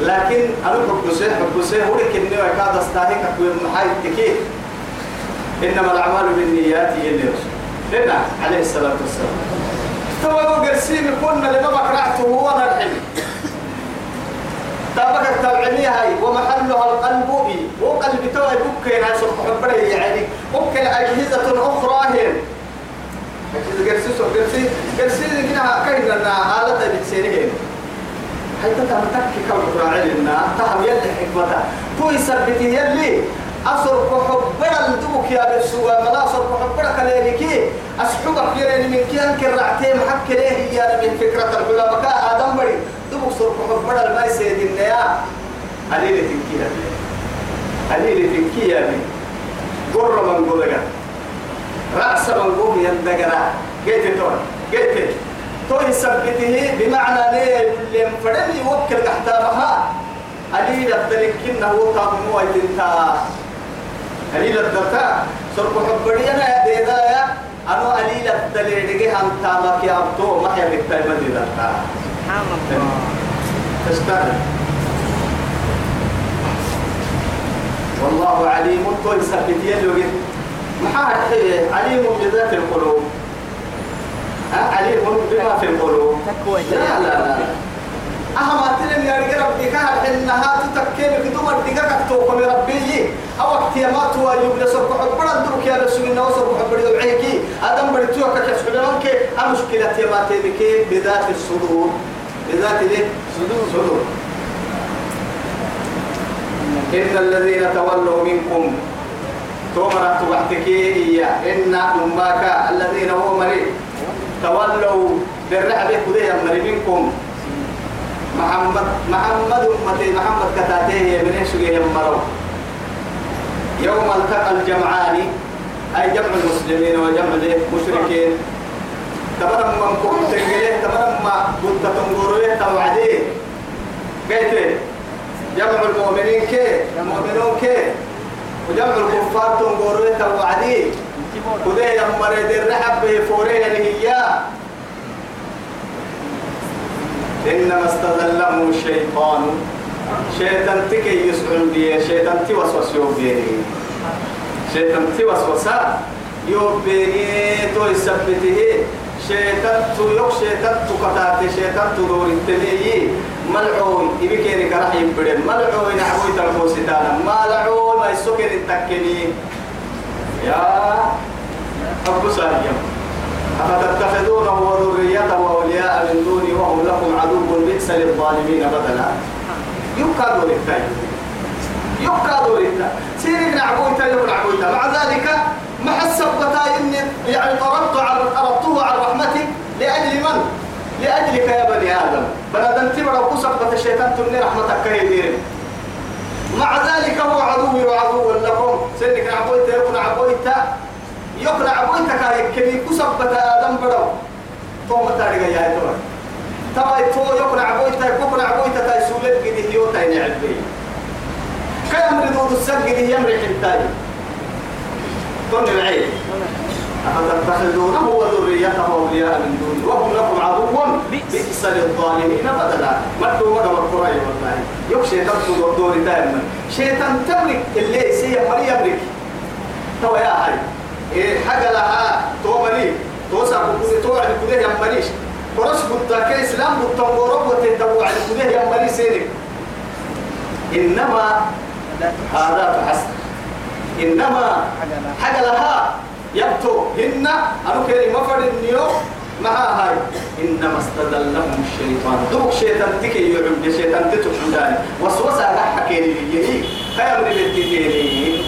لكن أنا حب سيه حب سيه هو لك إنه يكاد استاهك أكوي محاي تكيه إنما الأعمال بالنيات اللي رسول هنا عليه الصلاة والسلام. تو قرسيم كنا لما بكرعته هو الحين تابك التبعينية هاي. ومحلها القلب وقلب توي بكين هاي سبح حبره يعني ممكن أجهزة أخرى هي. قرسي سو قرسي. قرسي كنا لنا حالة بتسيرين هاي تتمتك كم راعي لنا تهم يلي حكمتها تو يثبت يلي. أصر كحبرا لدبك يا بسوا ملا أصر كحبرا كليلكي أسحبك يرين من كيان كرعتين حق ليه يا من فكرة العلماء آدم بري دبك صر كحبرا الماء سيد النيا عليلة تنكيها عليلة تنكيها قرر من قولك رأس من قوم يندقرا. قيت تون قيت تو يثبته بمعنى ليه؟ اللي مفرد يوكل تحتها قليل الدلك كنا هو طابمو ايتنتا قليل الدلتا سرق حبري أنا ديدا يا أنا قليل الدليل. دي هم تامك يا أبتو ما هي بكتاي سبحان الله تستاهل. والله عليم. تو يثبت يلو محاد عليم بذات القلوب. عليم بما في القلوب. لا لا لا. أهم أتلم يا رجال ربك إنها تتكلم بدون ربك كتوكم ربي. أو اكتيامات ويبلس الرحب بدر دروك يا رسول الله الرحب بدر عيكي أدم بدر كشف لك المشكلة تيمات بك بذات الصدور. بذات ليه صدور. صدور. إن الذين تولوا منكم تومرت وحدك إياه. إن أمك الذين هو مريض. تولوا بالرحلة كذي مريض منكم. محمد محمد أمتي محمد كتاتيه من إيش يمروا يوم التقى الجمعان أي جمع المسلمين وجمع المشركين تمرم من كنت تنقليه تمرم ما كنت تنقرويه توعديه قلت جمع المؤمنين كي؟ المؤمنون كي؟ وجمع الكفار تنقروية توعديه كذي يمرد الرحب به فوريه لهياه إنما استذلهم الشيطان. شيطان تكي يسعون بيه شيطان توسوس يوم بيه. شيطان توسوس يوم بيه تو يثبته. شيطان تو يوك شيطان تو قطعت شيطان تو دور التلي ملعون يبكي راح يبدل ملعون نعوي تلقو ستانا ملعون ما يسكن التكني يا أبو سالم أفتتخذونه وذريته أولياء من دوني وهم لكم عدو بئس للظالمين بدلا. يبقى دور التاي يبقى دور التاي سيرك نعبويتا يبقى نعبويتا مع ذلك ما حسبتا إني يعني طردت على أردته على رحمتي لأجل من؟ لأجلك يا بني آدم. بنادم تبرا وقصبت الشيطان تني رحمتك كهيدين مع ذلك هو عدوي وعدو لكم. سنك نعبويتا يكون عبويتا يكون عبويتا كاي كمي كسبت آدم برو تو متى يا ترى تبا تو يكون عبويتا يكون عبويتا تاي سولت قد هيوتا ينعبي كم ردود السجد يمرح التاي؟ كن العين أفتتخذونه وذريته أولياء من دوني وهم لكم عدو بئس. للظالمين بدلا مدوا ودا والقرآن والله؟ يكشي تبدو دور دائما. شيطان تملك اللي سي مري يملك. تو يا هاي إيه حاجة لها تو مري تو سابقوني تو على كده يا مريش ورش بدا كإسلام بدا ورب وتدبوا على كده يا مري سينك. إنما هذا حسن إنما حاجة لها هن أنو كريم مفر النيو مع هاي. إنما استدلهم الشيطان. دوك شيطان تكي يعم شيطان تتوحن داني وسوسة على حكي لي يهي خير للتكيني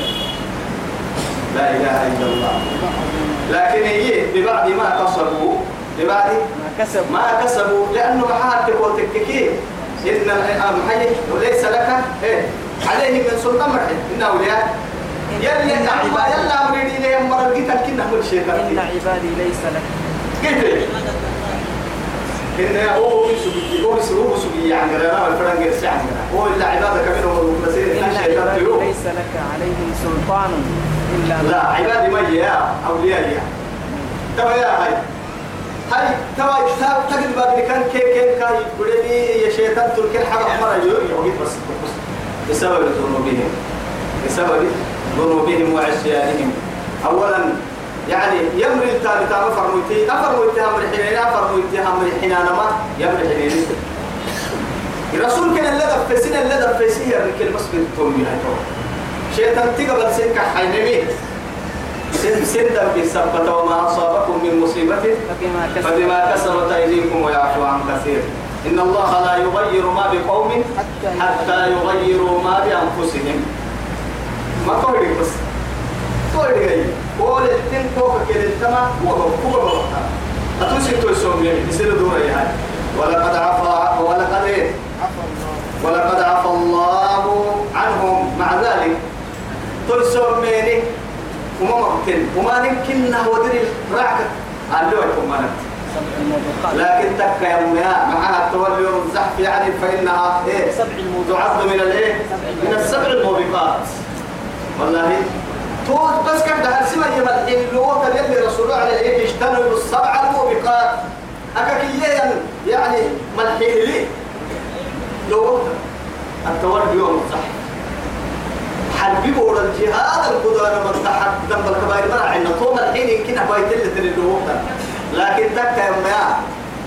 لا إله إلا الله. لكن هي ببعد ما كسبوا ببعد ما كسب ما كسبوا. لأنه محاتك وتككي إن المحيي وليس لك. إيه. عليه من سلطان مرحب إن أولياء يلي أما يلا أمريني لي أمر القتل كنا كل شيء إن عبادي ليس لك. كيف؟ إن هو سبي هو سبي هو سبي يعني. أنا الفرنج يسعني هو إلا عبادك منهم المسير إن عبادي ليس لك عليهم سلطان إلا لا عبادي ما يا أولياء يا. تبا يا هاي. هاي تبا كتاب تجد باب كان كي كي كاي بدني يا شيطان تركي حاجة مرة يوم بس بس بسبب ذنوبهم بسبب ذنوبهم وعصيانهم أولا يعني يمري التالي تام فرموتي أفرموتي أمر حنين أفرموتي أمر حنان ما يمري حنين الرسول كان اللي دفسين اللي دفسين يركل بس بالتومي هاي شيطان تقبل سنك حينمي سن سن دم بسبت وما أصابكم من مصيبة. فبما كسب فبما كسبت أيديكم ويعفو عن كثير. إن الله لا يغير ما بقوم حتى حتى يغيروا ما بأنفسهم. ما قولي بس. جاي قول التين فوق كده التما وهو هو هو أتوسي توسوم يعني يصير دورة يعني. ولقد عفا ولقد إيه؟ ولقد عفى الله عنهم. مع ذلك تلسوم ميني وما ممكن وما يمكن ودري رعك قالوا لكم ما لكن تك يا أمها معها التولي والزحف يعني فإنها إيه؟ سبع الموبقات تعد من الإيه؟ من السبع الموبقات. والله. تقول بس كم ده هرسمة يمدحين اللغة اللي رسول على الايه اجتنبوا السبع الموبقات. أكاكيا يعني ملحين لي لغة التولي يوم الزحف حلبي بورا الجهاد القدوة من تحت ذنب الكبائر مرة عندنا طول الحين يمكن أبايت اللي اللغة لكن تك يا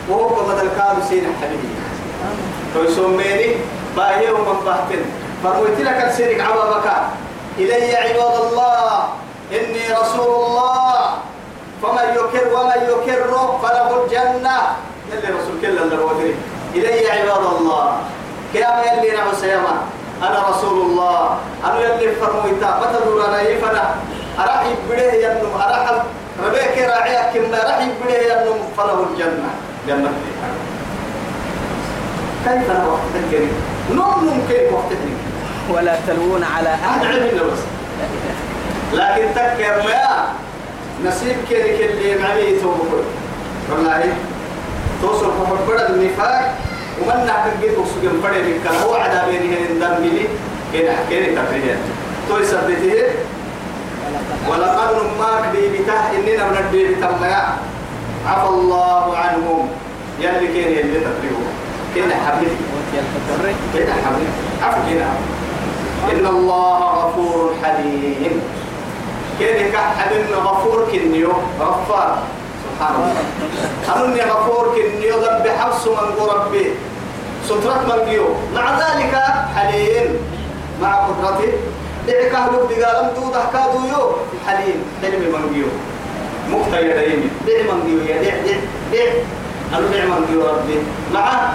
وهو بدل كانوا سين حبيبي. فيسميني باهي ومن بحتن فرويت لك السيرك عبابك إلي عباد الله إني رسول الله. فمن يكر ومن يكر فله الجنة. يلي رسول كلا اللي إلي عباد الله. كيام يلي نعم سيما. أنا رسول الله. أنا يلي فرمويتا ما تدور أنا؟ يفنا أراح يبديه ينم أراح ربيك راعيك كنا راح يبديه ينم. فله الجنة. جنة كيف أنا وقت الكريم نوم ممكن وقت الكريم ولا تلوون على أحد. لكن تكر ما نصيب كذلك اللي معي توبكل والله توصل فقط بدأ النفاق ومن نحن جيت وسجن بدأ بكل هو عذاب يعني هندم بلي كده كده تقريبا توي سبته ولقد نماك دي بتاه إننا من الدي بتميا عفى الله عنهم. يلي تقريبا كده حبيبي. وفي الفترة كده حبيبي. عفو كده. إن الله غفور حليم. كده كحبيبنا غفور كنيو؟ غفار. سبحان الله. أنني غفور كنيو ذنب حبس من ربي. سترة من بيو مع ذلك حليم. مع قدرته. دعك أهلك دقالم دودة كادو يو. حليم. حلم من بيو مقتا يديني. دع من بيو يا دع دع دع أنا دع من بيو ربي. معه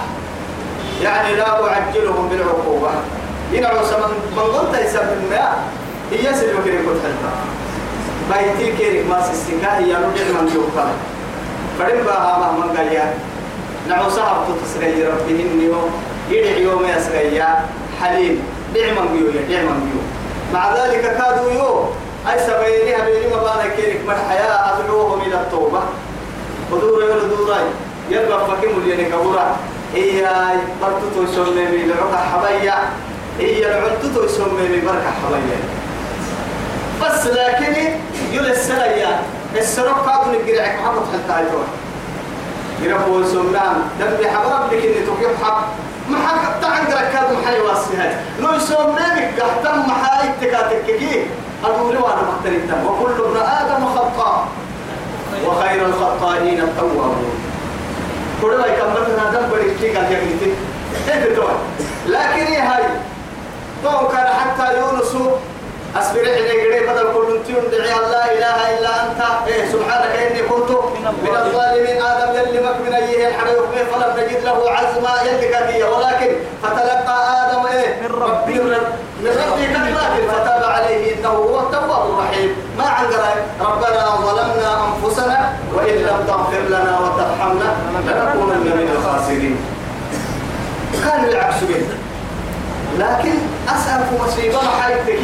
يعني لا أعجلهم بالعقوبة. ينعو سمن من قلت يسمى الماء هي سلوك ريكوت حلتا بايتي كيرك ما سيسكا هي نودع من جوكا فرم بها من قال نعو صاحب تتسغي ربهن يوم يدعي يوم يسغي حليم. دعما بيو دعما بيو مع ذلك كادوا يو أي سبيني هبيني مبانا كيرك من حياة أدعوهم إلى التوبة. ودور يولد دوراي يلقى فكيم اللي كبورا هي برتو تسمي من العقا حبيا. هي العلتو تسمي من بركة حبيا بس لكن يقول السلايا السرق كادوا نقرعك محمد حتى يتوه يربو سمنان دم حبرب لك إني تقيم حب ما حق تعند ركاد محي واسفها لو يسمي قحتم محاي تكاتككي أقول وأنا مختلف وكل ابن آدم خطاء. وخير الخطائين التوابون. كل ما يكمل لنا دم بريك كي قال تو لكن هاي تو كان حتى يونس. أصبر إلى قريب بدل كل تيون دعي لا إله إلا أنت. إيه سبحانك إني كنت من الظالمين. آدم يلي مك من أيه الحريق فلم نجد له عزما يلي كبية ولكن فتلقى آدم إيه من ربي. من ربي كلمات فتاب عليه. إنه هو التواب الرحيم. ما عن ربنا ظلمنا أنفسنا وإن لم تغفر لنا وترحمنا لنكونن من الخاسرين. كان العكس به لكن أسأل في مصيبة حياتك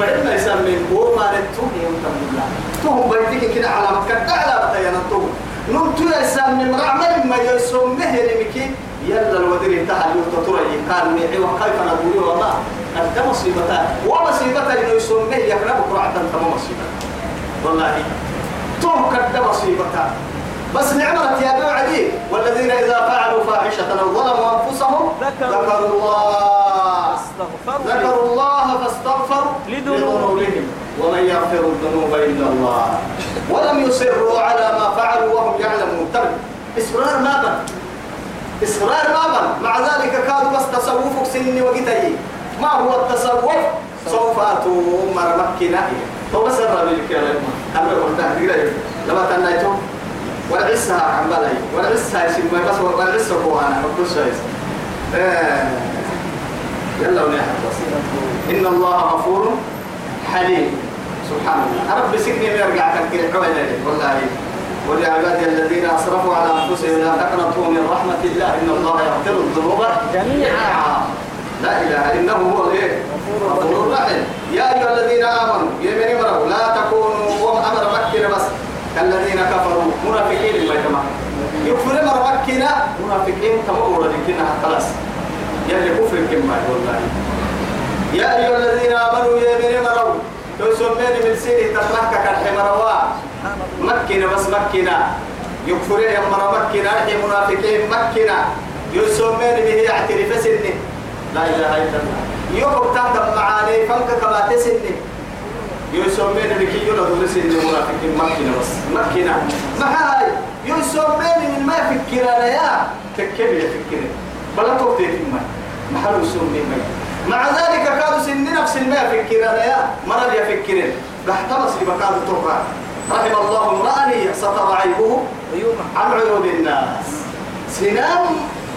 فإما يسمى هو ما نتوه يمتن بالله توهم بيتك كده على مكة على بطيانا توه نمتو يسمى مرعمل ما يسمى لمكي يلا الودير انتهى يوتطري قال ميعي وكيف نقول والله أنت مصيبتان. ومصيبة إنه يسمى يقرأ بكرة عدن تما مصيبة والله. توه كده مصيبتان. بس نعمة يا بيو عدي والذين إذا فعلوا فاحشة أو ظلموا أنفسهم ذكروا الله. استغفروا ذكروا الله فاستغفروا لذنوبهم. ومن يغفر الذنوب إلا الله. ولم يصروا على ما فعلوا وهم يعلمون. ترك إصرار ما بن إصرار ما بن مع ذلك كانوا بس تصوفك سن وقتي. ما هو التصوف؟ سوف أتوا مر مكنا هو بس الرب الكلام أنا قلت لك لما تنايتم والعسها عم بلاي. والعسها يسمى بس والعسها هو أنا أقول شيء يلا ونحن. إن الله غفور حليم. سبحان الله. رب سكني يرجع تنكر حوالي والله. ولعبادي الذين أسرفوا على أنفسهم لا تقنطوا من رحمة الله. إن الله يغفر الذنوب جميعا. لا إله إنه هو. إيه غفور رحيم. يا أيها الذين آمنوا. يا من امروا لا تكونوا وهم أمر مكة بس. كالذين كفروا. منافقين ما يتمام يكفر أمر مكة. منافقين تمور لكنها خلاص. يلي كفر كما والله. يا أيها الذين آمنوا يا من امروا لو سميني من سيري تفرحك كالحمروا مكنا بس مكنا يكفر يا مرة مكنا أحي منافقين مكنا يسمين به يعترف سني لا إله إلا الله. يوم تهدم معاني فانك كما تسني. يسمين بك يولد سني منافقين مكنا بس مكنا ما هاي؟ يسمين من ما فكرنا يا. تكبر يفكر بلا توتي ما. محل يسمين ما مع ذلك كانوا سن نفس ما فكرنا يا. مرض يفكرين بحت مصيبة كانوا تقرأ رحم الله امرأ ستر عيبه. عيوبا عن عيوب الناس. سنام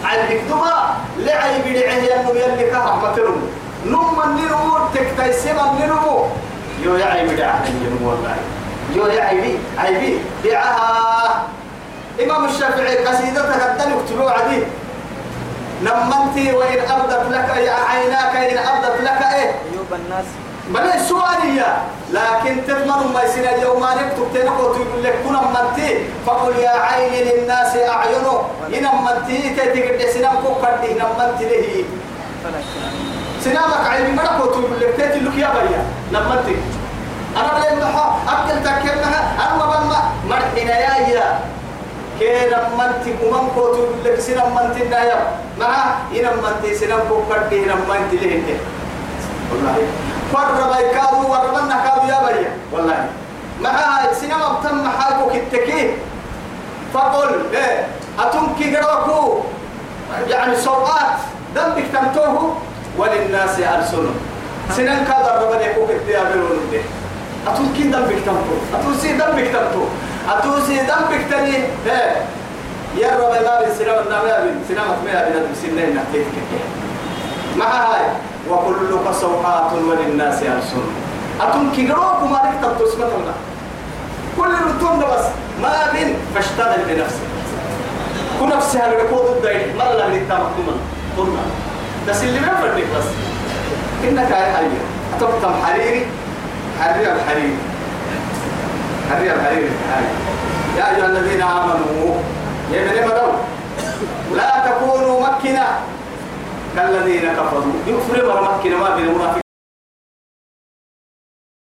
على الكتبة لعيب لعيه أنه يلي كرحمة لهم نم النمو تكتيسم النمو يو يا عيب دعاه النمو والله. يو يا عيبي عيبي. دعاها إمام الشافعي قصيدتك الدن اكتبوا عديد. نمنتي وإن أبدت لك عيناك إن أبدت لك إيه؟ عيوب الناس. بل سؤالية لكن تضمن ما يصير اليوم ما نكتب تنقل تقول لك كنا منتي فقل يا عين للناس أعينه. إن منتي تتقد سنام كوكد إن منتي له. سنامك عين مرقو تقول لك تتي لك يا بريا نمنتي أنا بلين محا أكل تكلمها أنا بلما مرحنا يا يا. كي نمنتي كمان كو تقول لك سنام منتي نايا مع إن منتي سنام كوكد إن منتي له والله. فر بيكادو وربنا كادو يا بريا والله. معها سينما تم حالك التكي فقل إيه أتمكي قراكو يعني سوقات ذنبك تمتوه وللناس ألسن سنن كذا ربنا يكوك الديابلون دي أتمكي ذنبك تمتو أتوسي ذنبك تمتو أتوسي ذنبك تني إيه. يا رب ما بين سينما النبي سينما ما بين سنين نحكيك مع هاي؟ وكلك سوحات وللناس ألسن أتم كيروك ما لك تبتسمة الله كل الرتون بس ما بين فاشتغل بنفسك. كل نفسها الركود الدين ما لا نتامك كمان قلنا بس اللي ما يفرق بس. إنك هاي حرير أتبتم حريري. حرير الحريري. حرير الحريري يا أيها الذين آمنوا يا من مدو لا تكونوا مكنا كالذين كفروا. يكفر مكنا ما بين المنافق